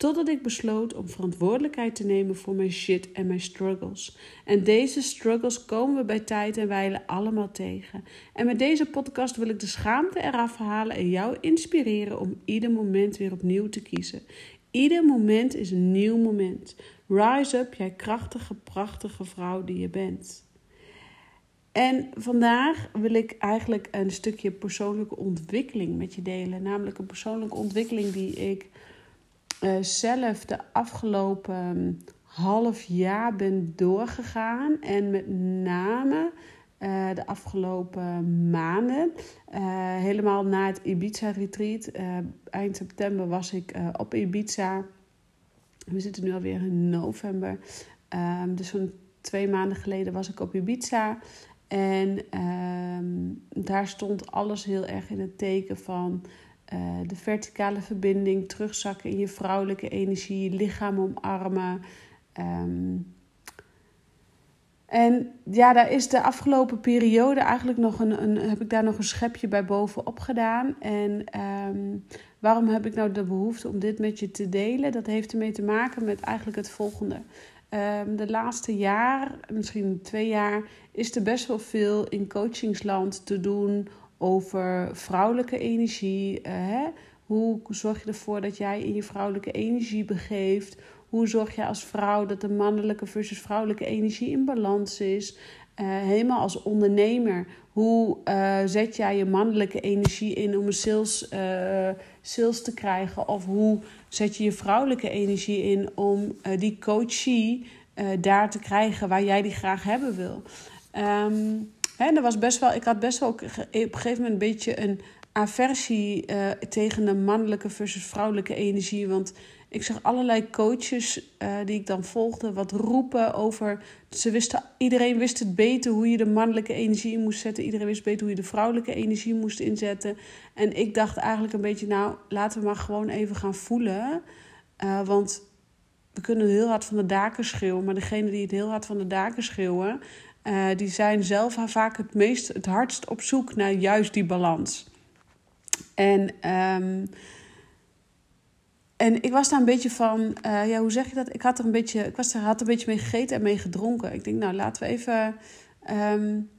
Totdat ik besloot om verantwoordelijkheid te nemen voor mijn shit en mijn struggles. En deze struggles komen we bij tijd en wijle allemaal tegen. En met deze podcast wil ik de schaamte eraf halen en jou inspireren om ieder moment weer opnieuw te kiezen. Ieder moment is een nieuw moment. Rise up, jij krachtige, prachtige vrouw die je bent. En vandaag wil ik eigenlijk een stukje persoonlijke ontwikkeling met je delen. Namelijk een persoonlijke ontwikkeling die ik uh, zelf de afgelopen half jaar ben doorgegaan. En met name uh, de afgelopen maanden. Uh, helemaal na het Ibiza-retreat. eind september was ik op Ibiza. We zitten nu alweer in november. Um, dus zo'n twee maanden geleden was ik op Ibiza. En um, daar stond alles heel erg in het teken van uh, de verticale verbinding, terugzakken in je vrouwelijke energie, lichaam omarmen. Um, en ja, daar is de afgelopen periode eigenlijk nog een, een heb ik daar nog een schepje bij bovenop gedaan. En um, waarom heb ik nou de behoefte om dit met je te delen? Dat heeft ermee te maken met eigenlijk het volgende. Um, de laatste jaar, misschien twee jaar, is er best wel veel in coachingsland te doen over vrouwelijke energie. Uh, hè? Hoe zorg je ervoor dat jij in je vrouwelijke energie begeeft? Hoe zorg je als vrouw dat de mannelijke versus vrouwelijke energie in balans is? Uh, helemaal als ondernemer, hoe uh, zet jij je mannelijke energie in om een sales, sales te krijgen? Of hoe zet je je vrouwelijke energie in om die coachie daar te krijgen waar jij die graag hebben wil? Um, Hè, er was best wel, ik had best wel op een gegeven moment een beetje een aversie uh, tegen de mannelijke versus vrouwelijke energie. Want ik zag allerlei coaches uh, die ik dan volgde wat roepen over. Ze wisten, iedereen wist het beter hoe je de mannelijke energie in moest zetten. Iedereen wist beter hoe je de vrouwelijke energie moest inzetten. En ik dacht eigenlijk een beetje, nou laten we maar gewoon even gaan voelen. Uh, want we kunnen heel hard van de daken schreeuwen. Maar degene die het heel hard van de daken schreeuwen, uh, die zijn zelf vaak het meest, het hardst op zoek naar juist die balans. En, um, en ik was daar een beetje van, uh, ja, hoe zeg je dat? Ik had er een beetje, ik was er, had er een beetje mee gegeten en mee gedronken. Ik denk, nou, laten we even, um,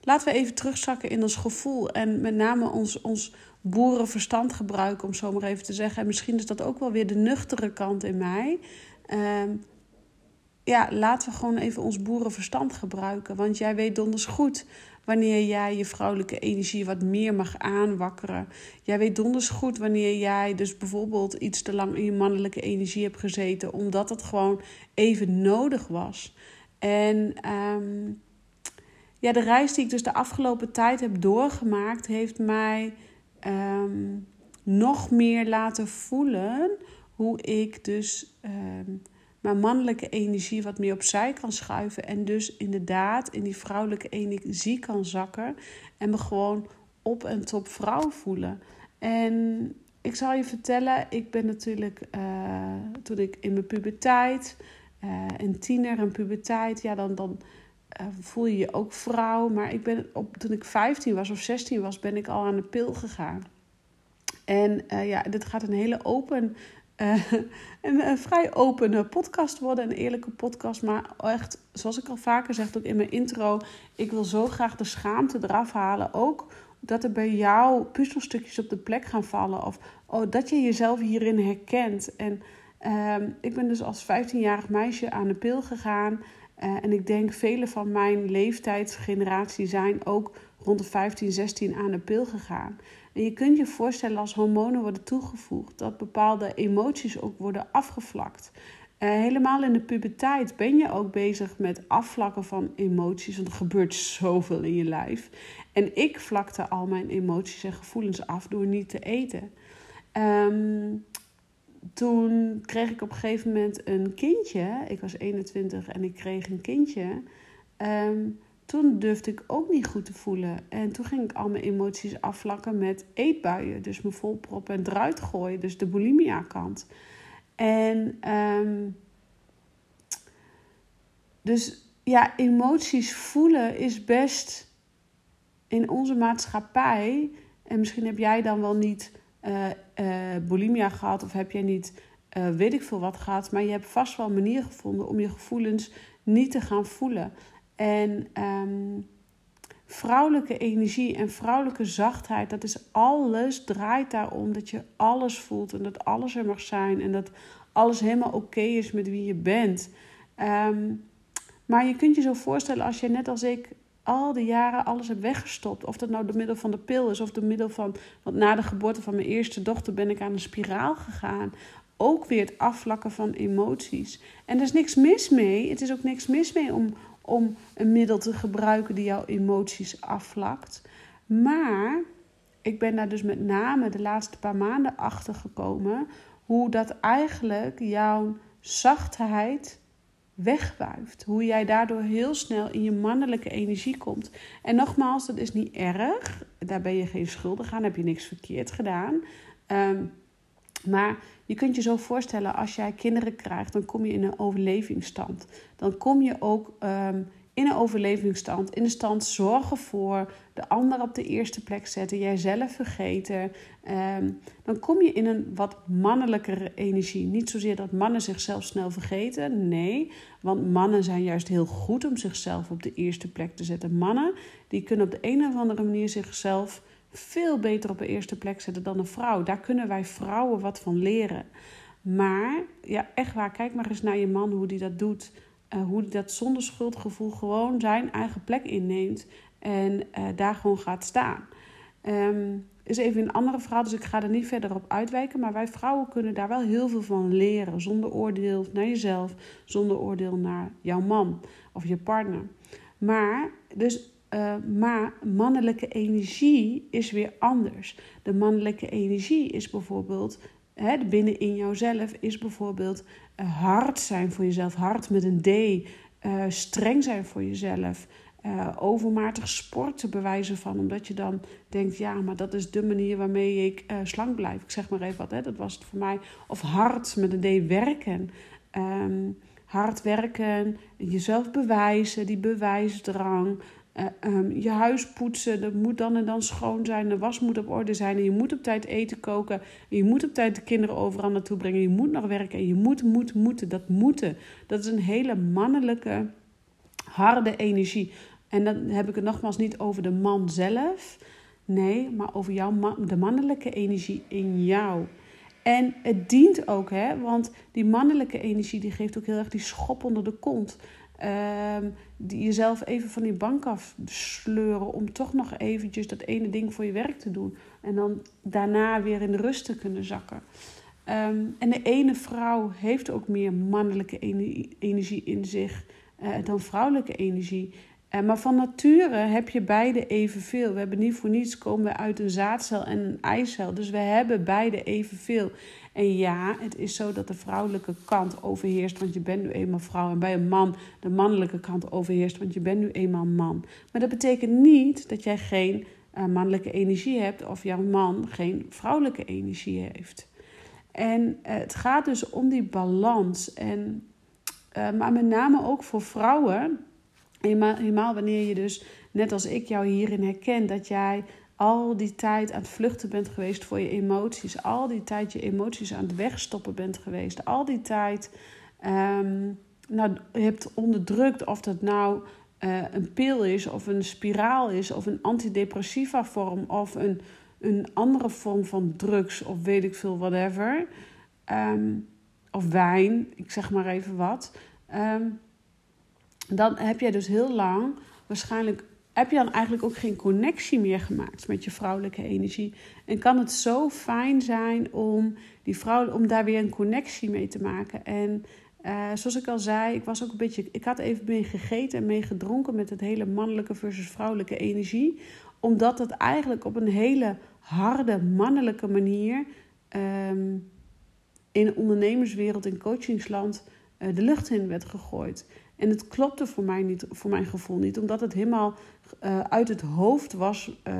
laten we even terugzakken in ons gevoel. En met name ons, ons boerenverstand gebruiken, om zo maar even te zeggen. En misschien is dat ook wel weer de nuchtere kant in mij. Um, ja, laten we gewoon even ons boerenverstand gebruiken. Want jij weet donders goed wanneer jij je vrouwelijke energie wat meer mag aanwakkeren. Jij weet donders goed wanneer jij dus bijvoorbeeld iets te lang in je mannelijke energie hebt gezeten, omdat het gewoon even nodig was. En um, ja, de reis die ik dus de afgelopen tijd heb doorgemaakt, heeft mij um, nog meer laten voelen hoe ik dus. Um, mijn mannelijke energie wat meer opzij kan schuiven. En dus inderdaad in die vrouwelijke energie kan zakken. En me gewoon op en top vrouw voelen. En ik zal je vertellen, ik ben natuurlijk uh, toen ik in mijn puberteit, uh, een tiener en puberteit, ja, dan, dan uh, voel je je ook vrouw. Maar ik ben op, toen ik 15 was of 16 was, ben ik al aan de pil gegaan. En ja, dit gaat een hele open uh, een, een, vrij opene podcast worden, een eerlijke podcast. Maar echt, zoals ik al vaker zeg, ook in mijn intro, ik wil zo graag de schaamte eraf halen. Ook dat er bij jou puzzelstukjes op de plek gaan vallen. Of oh, dat je jezelf hierin herkent. En uh, ik ben dus als 15-jarig meisje aan de pil gegaan. En ik denk vele van mijn leeftijdsgeneratie zijn ook rond de 15, 16 aan de pil gegaan. En je kunt je voorstellen als hormonen worden toegevoegd, dat bepaalde emoties ook worden afgevlakt. Uh, helemaal in de puberteit ben je ook bezig met afvlakken van emoties, want er gebeurt zoveel in je lijf. En ik vlakte al mijn emoties en gevoelens af door niet te eten. Um, toen kreeg ik op een gegeven moment een kindje. Ik was 21 en ik kreeg een kindje. Ehm, toen durfde ik ook niet goed te voelen. En toen ging ik al mijn emoties afvlakken met eetbuien. Dus me volproppen en eruit gooien. Dus de bulimia kant. En ehm, dus ja, emoties voelen is best in onze maatschappij. En misschien heb jij dan wel niet uh, bulimia gehad of heb jij niet uh, weet ik veel wat gehad. Maar je hebt vast wel een manier gevonden om je gevoelens niet te gaan voelen. En um, vrouwelijke energie en vrouwelijke zachtheid, dat is alles, draait daarom dat je alles voelt en dat alles er mag zijn en dat alles helemaal oké is met wie je bent. Um, maar je kunt je zo voorstellen als je net als ik al die jaren alles hebt weggestopt. Of dat nou door middel van de pil is of door middel van. Want na de geboorte van mijn eerste dochter ben ik aan een spiraal gegaan. Ook weer het afvlakken van emoties. En er is niks mis mee. Het is ook niks mis mee om, om een middel te gebruiken die jouw emoties afvlakt. Maar ik ben daar dus met name de laatste paar maanden achter gekomen hoe dat eigenlijk jouw zachtheid wegwuift. Hoe jij daardoor heel snel in je mannelijke energie komt. En nogmaals, dat is niet erg. Daar ben je geen schuldig aan, heb je niks verkeerd gedaan. Um, maar je kunt je zo voorstellen, als jij kinderen krijgt, dan kom je in een overlevingsstand. Dan kom je ook um, in een overlevingsstand, in de stand zorgen voor, de ander op de eerste plek zetten, jijzelf vergeten. Um, dan kom je in een wat mannelijkere energie. Niet zozeer dat mannen zichzelf snel vergeten, nee, want mannen zijn juist heel goed om zichzelf op de eerste plek te zetten. Mannen die kunnen op de een of andere manier zichzelf veel beter op de eerste plek zetten dan een vrouw. Daar kunnen wij vrouwen wat van leren. Maar ja, echt waar, kijk maar eens naar je man hoe die dat doet. Uh, hoe die dat zonder schuldgevoel gewoon zijn eigen plek inneemt en uh, daar gewoon gaat staan. Um, is even een andere verhaal, dus ik ga er niet verder op uitwijken. Maar wij vrouwen kunnen daar wel heel veel van leren. Zonder oordeel naar jezelf, zonder oordeel naar jouw man of je partner. Maar, dus uh, maar mannelijke energie is weer anders. De mannelijke energie is bijvoorbeeld, hè, binnenin jouzelf, is bijvoorbeeld uh, hard zijn voor jezelf. Hard met een D. Uh, streng zijn voor jezelf. overmatig sporten bewijzen van. Omdat je dan denkt, ja, maar dat is de manier waarmee ik slank blijf. Ik zeg maar even wat, hè, dat was het voor mij. Of hard met een D werken. Um, hard werken, jezelf bewijzen, die bewijsdrang. Uh, um, je huis poetsen, dat moet dan en dan schoon zijn. De was moet op orde zijn. En je moet op tijd eten koken. En je moet op tijd de kinderen overal naartoe brengen. Je moet nog werken. En je moet, moet, moeten. Dat moeten. Dat is een hele mannelijke, harde energie. En dan heb ik het nogmaals niet over de man zelf. Nee, maar over jouw de mannelijke energie in jou. En het dient ook, hè, want die mannelijke energie die geeft ook heel erg die schop onder de kont. Um, die jezelf even van die bank af sleuren om toch nog eventjes dat ene ding voor je werk te doen. En dan daarna weer in rust te kunnen zakken. Um, en de ene vrouw heeft ook meer mannelijke energie in zich uh, dan vrouwelijke energie. Uh, maar van nature heb je beide evenveel. We hebben niet voor niets komen we uit een zaadcel en een eicel. Dus we hebben beide evenveel. En ja, het is zo dat de vrouwelijke kant overheerst, want je bent nu eenmaal vrouw. En bij een man de mannelijke kant overheerst, want je bent nu eenmaal man. Maar dat betekent niet dat jij geen uh, mannelijke energie hebt of jouw man geen vrouwelijke energie heeft. En uh, het gaat dus om die balans. En, uh, maar met name ook voor vrouwen, helemaal, wanneer je dus, net als ik jou hierin herken, dat jij al die tijd aan het vluchten bent geweest voor je emoties. Al die tijd je emoties aan het wegstoppen bent geweest. Al die tijd um, nou, hebt onderdrukt of dat nou uh, een pil is of een spiraal is of een antidepressiva vorm of een, een andere vorm van drugs of weet ik veel, whatever. Um, of wijn, ik zeg maar even wat. Um, dan heb jij dus heel lang waarschijnlijk heb je dan eigenlijk ook geen connectie meer gemaakt met je vrouwelijke energie. En kan het zo fijn zijn om, die vrouw, om daar weer een connectie mee te maken. En uh, zoals ik al zei, ik was ook een beetje. Ik had even mee gegeten en mee gedronken met het hele mannelijke versus vrouwelijke energie. Omdat het eigenlijk op een hele harde mannelijke manier. Um, in de ondernemerswereld, in coachingsland, uh, de lucht in werd gegooid. En het klopte voor, mij niet, voor mijn gevoel niet, omdat het helemaal uh, uit het hoofd was uh,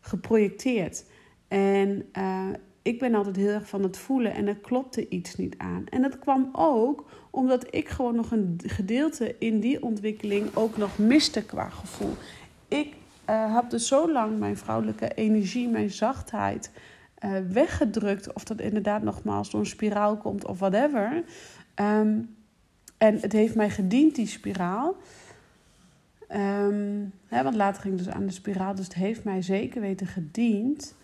geprojecteerd. En uh, ik ben altijd heel erg van het voelen en er klopte iets niet aan. En dat kwam ook omdat ik gewoon nog een gedeelte in die ontwikkeling ook nog miste qua gevoel. Ik uh, heb dus zo lang mijn vrouwelijke energie, mijn zachtheid weggedrukt. Of dat inderdaad nogmaals door een spiraal komt of whatever. Um, en het heeft mij gediend, die spiraal. Um, hè, want later ging ik dus aan de spiraal, dus het heeft mij zeker weten gediend.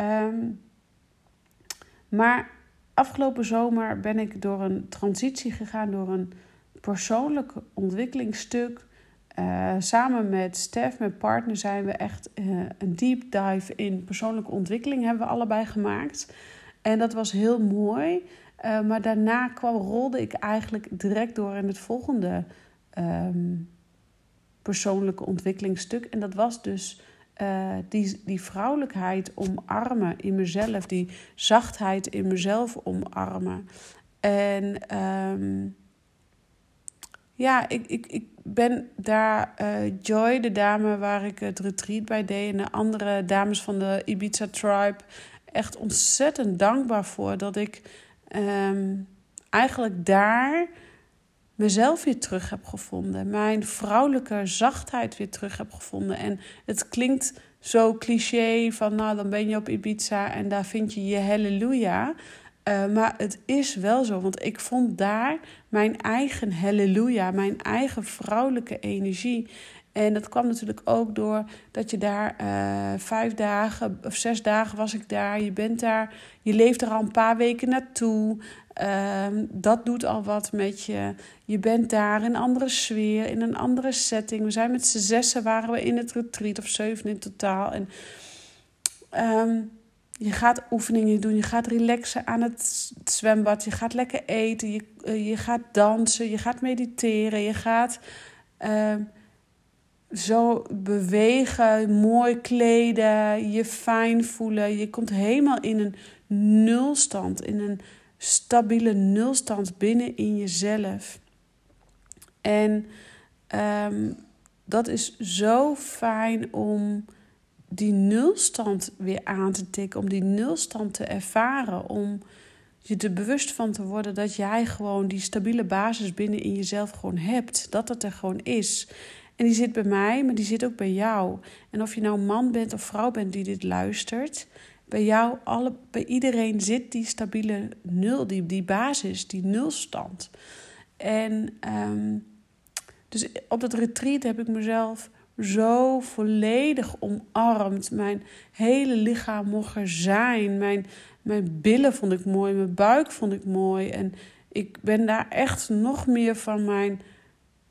Um, maar afgelopen zomer ben ik door een transitie gegaan, door een persoonlijk ontwikkelingsstuk. Uh, samen met Stef, mijn partner, zijn we echt uh, een deep dive in persoonlijke ontwikkeling hebben we allebei gemaakt. En dat was heel mooi. Uh, maar daarna kwam, rolde ik eigenlijk direct door in het volgende um, persoonlijke ontwikkelingsstuk. En dat was dus uh, die, die vrouwelijkheid omarmen in mezelf, die zachtheid in mezelf omarmen. En um, ja, ik, ik, ik ben daar uh, Joy, de dame waar ik het retreat bij deed, en de andere dames van de Ibiza Tribe, echt ontzettend dankbaar voor dat ik um, eigenlijk daar mezelf weer terug heb gevonden. Mijn vrouwelijke zachtheid weer terug heb gevonden. En het klinkt zo cliché van, nou dan ben je op Ibiza en daar vind je je halleluja. Uh, maar het is wel zo, want ik vond daar mijn eigen halleluja, mijn eigen vrouwelijke energie. En dat kwam natuurlijk ook door dat je daar uh, vijf dagen of zes dagen was ik daar. Je bent daar, je leeft er al een paar weken naartoe. Uh, dat doet al wat met je. Je bent daar in een andere sfeer, in een andere setting. We zijn met z'n zessen, waren we in het retreat, of zeven in totaal. En um, je gaat oefeningen doen, je gaat relaxen aan het zwembad, je gaat lekker eten, je, uh, je gaat dansen, je gaat mediteren, je gaat uh, zo bewegen, mooi kleden, je fijn voelen. Je komt helemaal in een nulstand, in een stabiele nulstand binnen in jezelf. En um, dat is zo fijn om die nulstand weer aan te tikken, om die nulstand te ervaren, om je er bewust van te worden dat jij gewoon die stabiele basis binnen in jezelf gewoon hebt, dat het er gewoon is. En die zit bij mij, maar die zit ook bij jou. En of je nou man bent of vrouw bent die dit luistert, bij jou, alle, bij iedereen zit die stabiele nul, die, die basis, die nulstand. En um, dus op dat retreat heb ik mezelf zo volledig omarmd. Mijn hele lichaam mocht er zijn. Mijn, mijn billen vond ik mooi, mijn buik vond ik mooi. En ik ben daar echt nog meer van mijn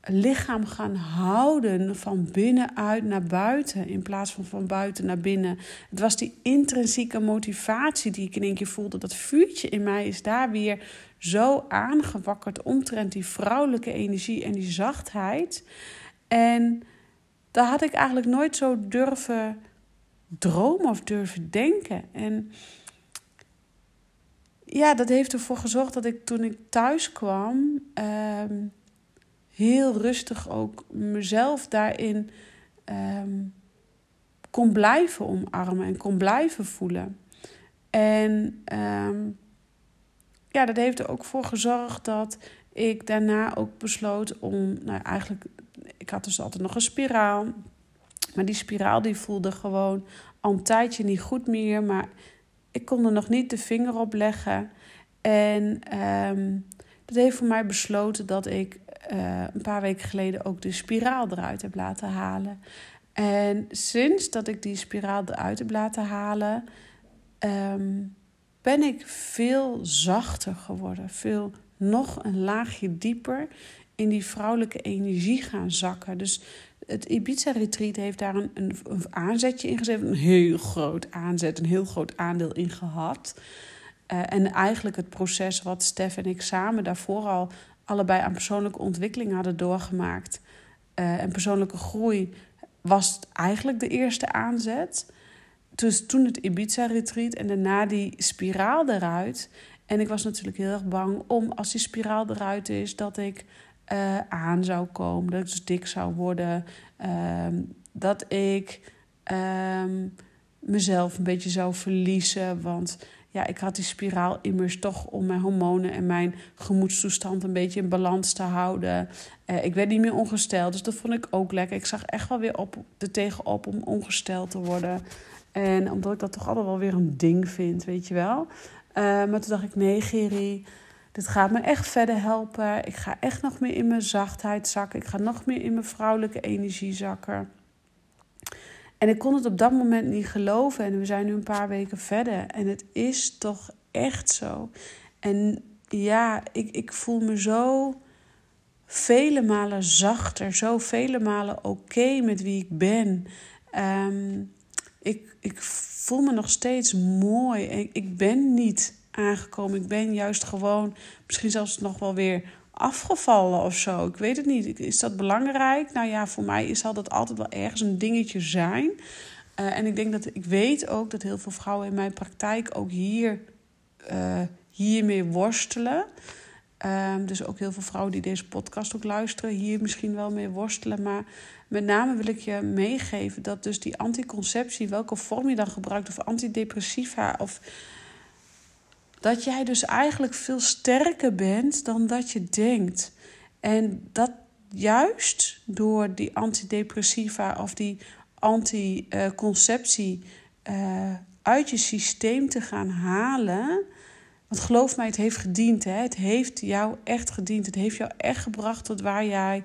lichaam gaan houden van binnenuit naar buiten in plaats van van buiten naar binnen. Het was die intrinsieke motivatie die ik in één keer voelde. Dat vuurtje in mij is daar weer zo aangewakkerd omtrent die vrouwelijke energie en die zachtheid. En daar had ik eigenlijk nooit zo durven dromen of durven denken. En ja, dat heeft ervoor gezorgd dat ik toen ik thuis kwam. Uh, heel rustig ook mezelf daarin um, kon blijven omarmen en kon blijven voelen. En um, ja, dat heeft er ook voor gezorgd dat ik daarna ook besloot om, nou eigenlijk, ik had dus altijd nog een spiraal. Maar die spiraal die voelde gewoon al een tijdje niet goed meer. Maar ik kon er nog niet de vinger op leggen. En um, dat heeft voor mij besloten dat ik uh, een paar weken geleden ook de spiraal eruit heb laten halen. En sinds dat ik die spiraal eruit heb laten halen, um, ben ik veel zachter geworden. Veel nog een laagje dieper in die vrouwelijke energie gaan zakken. Dus het Ibiza-retreat heeft daar een, een, aanzetje in gezet. Een heel groot aanzet, een heel groot aandeel in gehad. Uh, en eigenlijk het proces wat Stef en ik samen daarvoor al allebei aan persoonlijke ontwikkeling hadden doorgemaakt. Uh, en persoonlijke groei was eigenlijk de eerste aanzet. Dus toen het Ibiza-retreat en daarna die spiraal eruit. En ik was natuurlijk heel erg bang om als die spiraal eruit is, dat ik uh, aan zou komen, dat ik dus dik zou worden, ehm, dat ik um, mezelf een beetje zou verliezen. Want ja, ik had die spiraal immers toch om mijn hormonen en mijn gemoedstoestand een beetje in balans te houden. Uh, ik werd niet meer ongesteld, dus dat vond ik ook lekker. Ik zag echt wel weer op, er tegenop om ongesteld te worden. En omdat ik dat toch altijd wel weer een ding vind, weet je wel. Uh, maar toen dacht ik, nee Geri, dit gaat me echt verder helpen. Ik ga echt nog meer in mijn zachtheid zakken. Ik ga nog meer in mijn vrouwelijke energie zakken. En ik kon het op dat moment niet geloven. En we zijn nu een paar weken verder. En het is toch echt zo. En ja, ik, ik voel me zo vele malen zachter. Zo vele malen oké met wie ik ben. Ehm, ik, ik voel me nog steeds mooi. Ik, ik ben niet aangekomen. Ik ben juist gewoon misschien zelfs nog wel weer afgevallen of zo. Ik weet het niet. Is dat belangrijk? Nou ja, voor mij zal dat altijd wel ergens een dingetje zijn. Uh, en ik denk dat ik weet ook dat heel veel vrouwen in mijn praktijk ook hier, uh, hiermee worstelen. Um, dus ook heel veel vrouwen die deze podcast ook luisteren, hier misschien wel mee worstelen. Maar met name wil ik je meegeven dat dus die anticonceptie, welke vorm je dan gebruikt, of antidepressiva, of dat jij dus eigenlijk veel sterker bent dan dat je denkt. En dat juist door die antidepressiva of die anticonceptie uh, uit je systeem te gaan halen. Want geloof mij, het heeft gediend. Hè? Het heeft jou echt gediend. Het heeft jou echt gebracht tot waar jij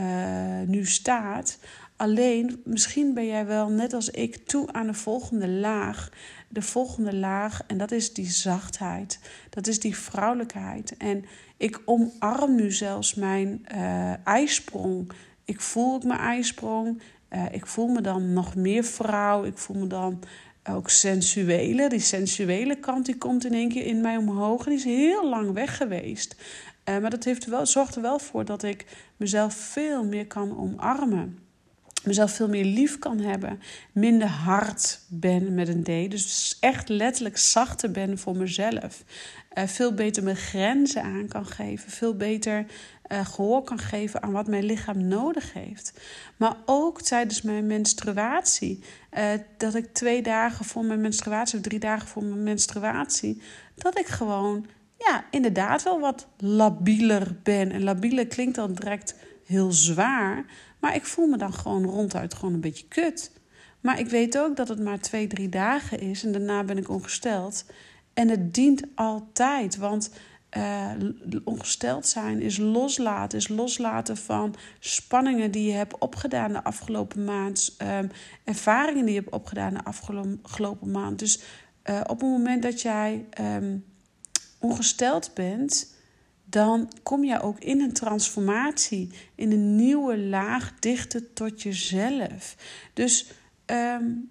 uh, nu staat. Alleen, misschien ben jij wel net als ik toe aan de volgende laag de volgende laag. En dat is die zachtheid. Dat is die vrouwelijkheid. En ik omarm nu zelfs mijn uh, ijsprong. Ik voel mijn ijsprong. Uh, ik voel me dan nog meer vrouw. Ik voel me dan ook sensuele. Die sensuele kant die komt in één keer in mij omhoog. En die is heel lang weg geweest. Uh, maar dat heeft wel, zorgt er wel voor dat ik mezelf veel meer kan omarmen mezelf veel meer lief kan hebben. Minder hard ben met een D. Dus echt letterlijk zachter ben voor mezelf. Uh, veel beter mijn grenzen aan kan geven. Veel beter uh, gehoor kan geven aan wat mijn lichaam nodig heeft. Maar ook tijdens mijn menstruatie. Uh, dat ik twee dagen voor mijn menstruatie of drie dagen voor mijn menstruatie. Dat ik gewoon, ja, inderdaad wel wat labieler ben. En labieler klinkt dan direct heel zwaar. Maar ik voel me dan gewoon ronduit gewoon een beetje kut. Maar ik weet ook dat het maar twee, drie dagen is en daarna ben ik ongesteld. En het dient altijd, want uh, ongesteld zijn is loslaten. Is loslaten van spanningen die je hebt opgedaan de afgelopen maand. Um, ervaringen die je hebt opgedaan de afgelopen maand. Dus uh, op het moment dat jij um, ongesteld bent dan kom je ook in een transformatie, in een nieuwe laag dichter tot jezelf. Dus um,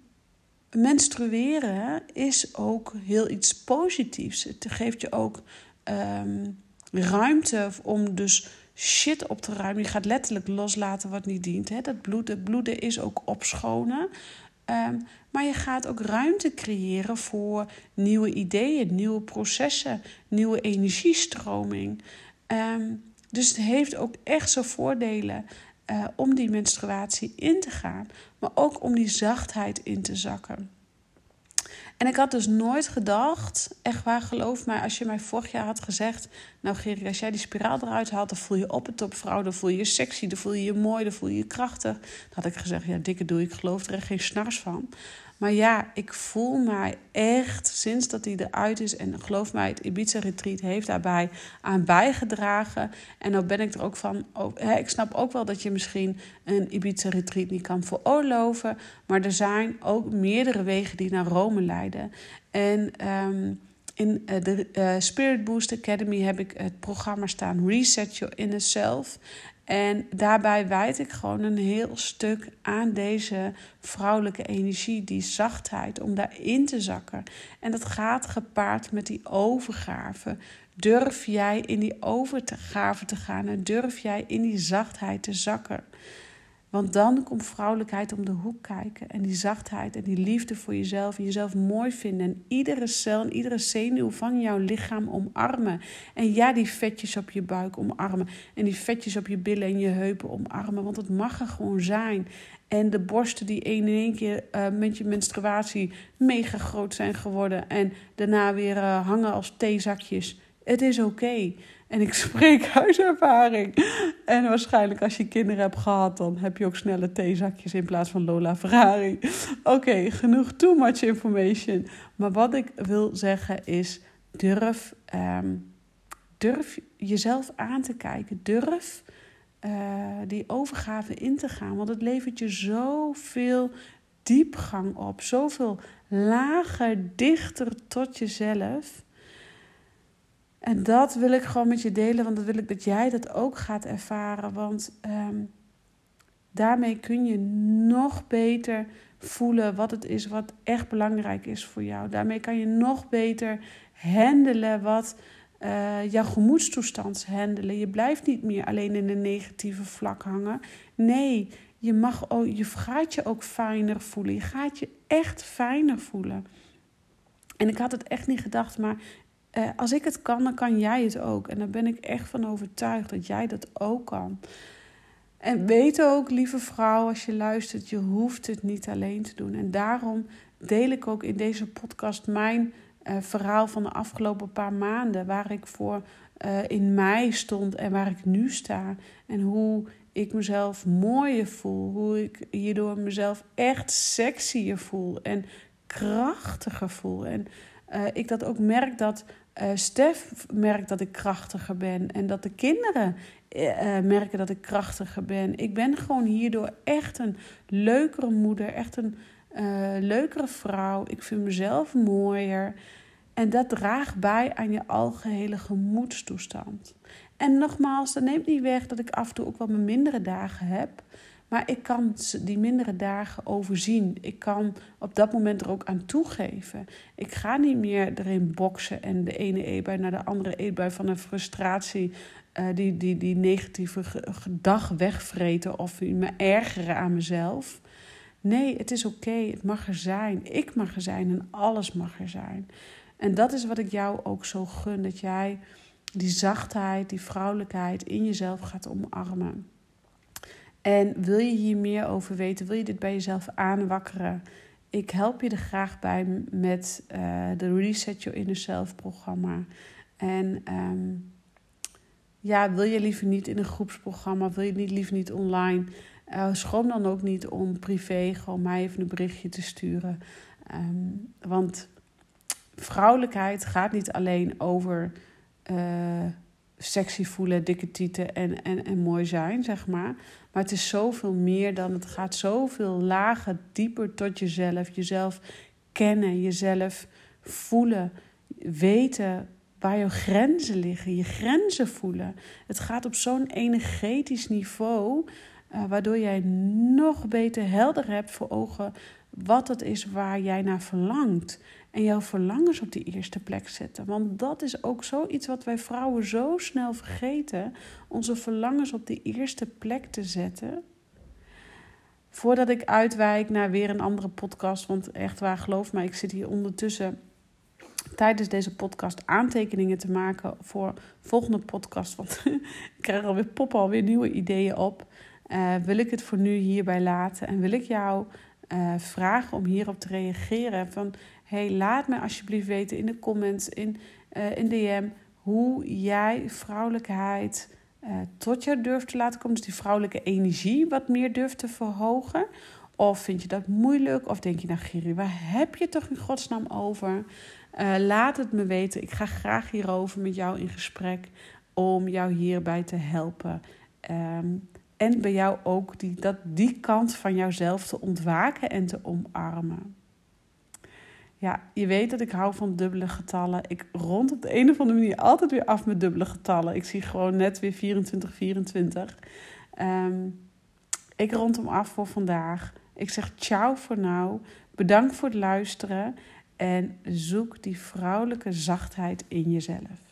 menstrueren is ook heel iets positiefs. Het geeft je ook um, ruimte om dus shit op te ruimen. Je gaat letterlijk loslaten wat niet dient. Hè? Dat bloeden is ook opschonen. Um, maar je gaat ook ruimte creëren voor nieuwe ideeën, nieuwe processen, nieuwe energiestroming. Um, dus het heeft ook echt zijn voordelen uh, om die menstruatie in te gaan, maar ook om die zachtheid in te zakken. En ik had dus nooit gedacht, echt waar, geloof mij, als je mij vorig jaar had gezegd: Nou, Gerrie, als jij die spiraal eruit haalt, dan voel je op het topvrouw, dan voel je je sexy, dan voel je je mooi, dan voel je je krachtig. Dan had ik gezegd: Ja, dikke doe ik geloof er echt geen snars van. Maar ja, ik voel mij echt sinds dat hij eruit is. En geloof mij, het Ibiza Retreat heeft daarbij aan bijgedragen. En nou ben ik er ook van. Oh, hè, ik snap ook wel dat je misschien een Ibiza Retreat niet kan veroorloven. Maar er zijn ook meerdere wegen die naar Rome leiden. En. Um, in eh, de uh, Spirit Boost Academy heb ik het programma staan Reset Your Inner Self. En daarbij wijd ik gewoon een heel stuk aan deze vrouwelijke energie, die zachtheid, om daarin te zakken. En dat gaat gepaard met die overgave. Durf jij in die overgave te gaan en durf jij in die zachtheid te zakken? Want dan komt vrouwelijkheid om de hoek kijken. En die zachtheid en die liefde voor jezelf. En jezelf mooi vinden. En iedere cel en iedere zenuw van jouw lichaam omarmen. En ja, die vetjes op je buik omarmen. En die vetjes op je billen en je heupen omarmen. Want het mag er gewoon zijn. En de borsten die in één keer uh, met je menstruatie mega groot zijn geworden. En daarna weer uh, hangen als theezakjes. Het is oké. En ik spreek huiservaring. En waarschijnlijk als je kinderen hebt gehad, dan heb je ook snelle theezakjes in plaats van Lola Ferrari. Oké, genoeg too much information. Maar wat ik wil zeggen is: durf, um, durf jezelf aan te kijken. Durf uh, die overgave in te gaan. Want het levert je zoveel diepgang op. Zoveel lager, dichter tot jezelf. En dat wil ik gewoon met je delen, want dat wil ik dat jij dat ook gaat ervaren. Want um, daarmee kun je nog beter voelen wat het is wat echt belangrijk is voor jou. Daarmee kan je nog beter handelen wat uh, jouw gemoedstoestand handelen. Je blijft niet meer alleen in een negatieve vlak hangen. Nee, je, mag ook, je gaat je ook fijner voelen. Je gaat je echt fijner voelen. En ik had het echt niet gedacht, maar uh, als ik het kan, dan kan jij het ook. En daar ben ik echt van overtuigd dat jij dat ook kan. En weet ook, lieve vrouw, als je luistert, je hoeft het niet alleen te doen. En daarom deel ik ook in deze podcast mijn uh, verhaal van de afgelopen paar maanden. Waar ik voor uh, in mei stond en waar ik nu sta. En hoe ik mezelf mooier voel. Hoe ik hierdoor mezelf echt sexier voel en krachtiger voel. En uh, ik dat ook merk dat uh, Stef merkt dat ik krachtiger ben. En dat de kinderen uh, merken dat ik krachtiger ben. Ik ben gewoon hierdoor echt een leukere moeder. Echt een leukere vrouw. Ik vind mezelf mooier. En dat draagt bij aan je algehele gemoedstoestand. En nogmaals, dat neemt niet weg dat ik af en toe ook wel mijn mindere dagen heb. Maar ik kan die mindere dagen overzien. Ik kan op dat moment er ook aan toegeven. Ik ga niet meer erin boksen en de ene eetbui naar de andere eetbui van een frustratie. Uh, die, die, die negatieve dag wegvreten of me ergeren aan mezelf. Nee, het is oké. Het mag er zijn. Ik mag er zijn en alles mag er zijn. En dat is wat ik jou ook zo gun. Dat jij die zachtheid, die vrouwelijkheid in jezelf gaat omarmen. En wil je hier meer over weten? Wil je dit bij jezelf aanwakkeren? Ik help je er graag bij met uh, de Reset Your Inner Self programma. En um, ja, wil je liever niet in een groepsprogramma? Wil je niet liever niet online? Uh, schroom dan ook niet om privé gewoon mij even een berichtje te sturen. Um, want vrouwelijkheid gaat niet alleen over uh, sexy voelen, dikke tieten en, en, en mooi zijn, zeg maar. Maar het is zoveel meer dan. Het gaat zoveel lager, dieper tot jezelf. Jezelf kennen, jezelf voelen, weten waar je grenzen liggen, je grenzen voelen. Het gaat op zo'n energetisch niveau, uh, waardoor jij nog beter helder hebt voor ogen wat het is waar jij naar verlangt. En jouw verlangens op die eerste plek zetten. Want dat is ook zoiets wat wij vrouwen zo snel vergeten. Onze verlangens op die eerste plek te zetten. Voordat ik uitwijk naar weer een andere podcast. Want echt waar, geloof mij, ik zit hier ondertussen tijdens deze podcast aantekeningen te maken voor volgende podcast. Want ik krijg alweer poppen alweer nieuwe ideeën op. Uh, wil ik het voor nu hierbij laten en wil ik jou uh, vragen om hierop te reageren. Van hey, laat me alsjeblieft weten in de comments, in, uh, in DM, hoe jij vrouwelijkheid uh, tot je durft te laten komen. Dus die vrouwelijke energie wat meer durft te verhogen. Of vind je dat moeilijk? Of denk je, nou Giri, waar heb je toch in godsnaam over? Uh, laat het me weten. Ik ga graag hierover met jou in gesprek om jou hierbij te helpen. Um, en bij jou ook die, dat, die kant van jouzelf te ontwaken en te omarmen. Ja, je weet dat ik hou van dubbele getallen. Ik rond op de een of andere manier altijd weer af met dubbele getallen. Ik zie gewoon net weer 24, 24. Um, ik rond hem af voor vandaag. Ik zeg ciao voor nou. Bedankt voor het luisteren. En zoek die vrouwelijke zachtheid in jezelf.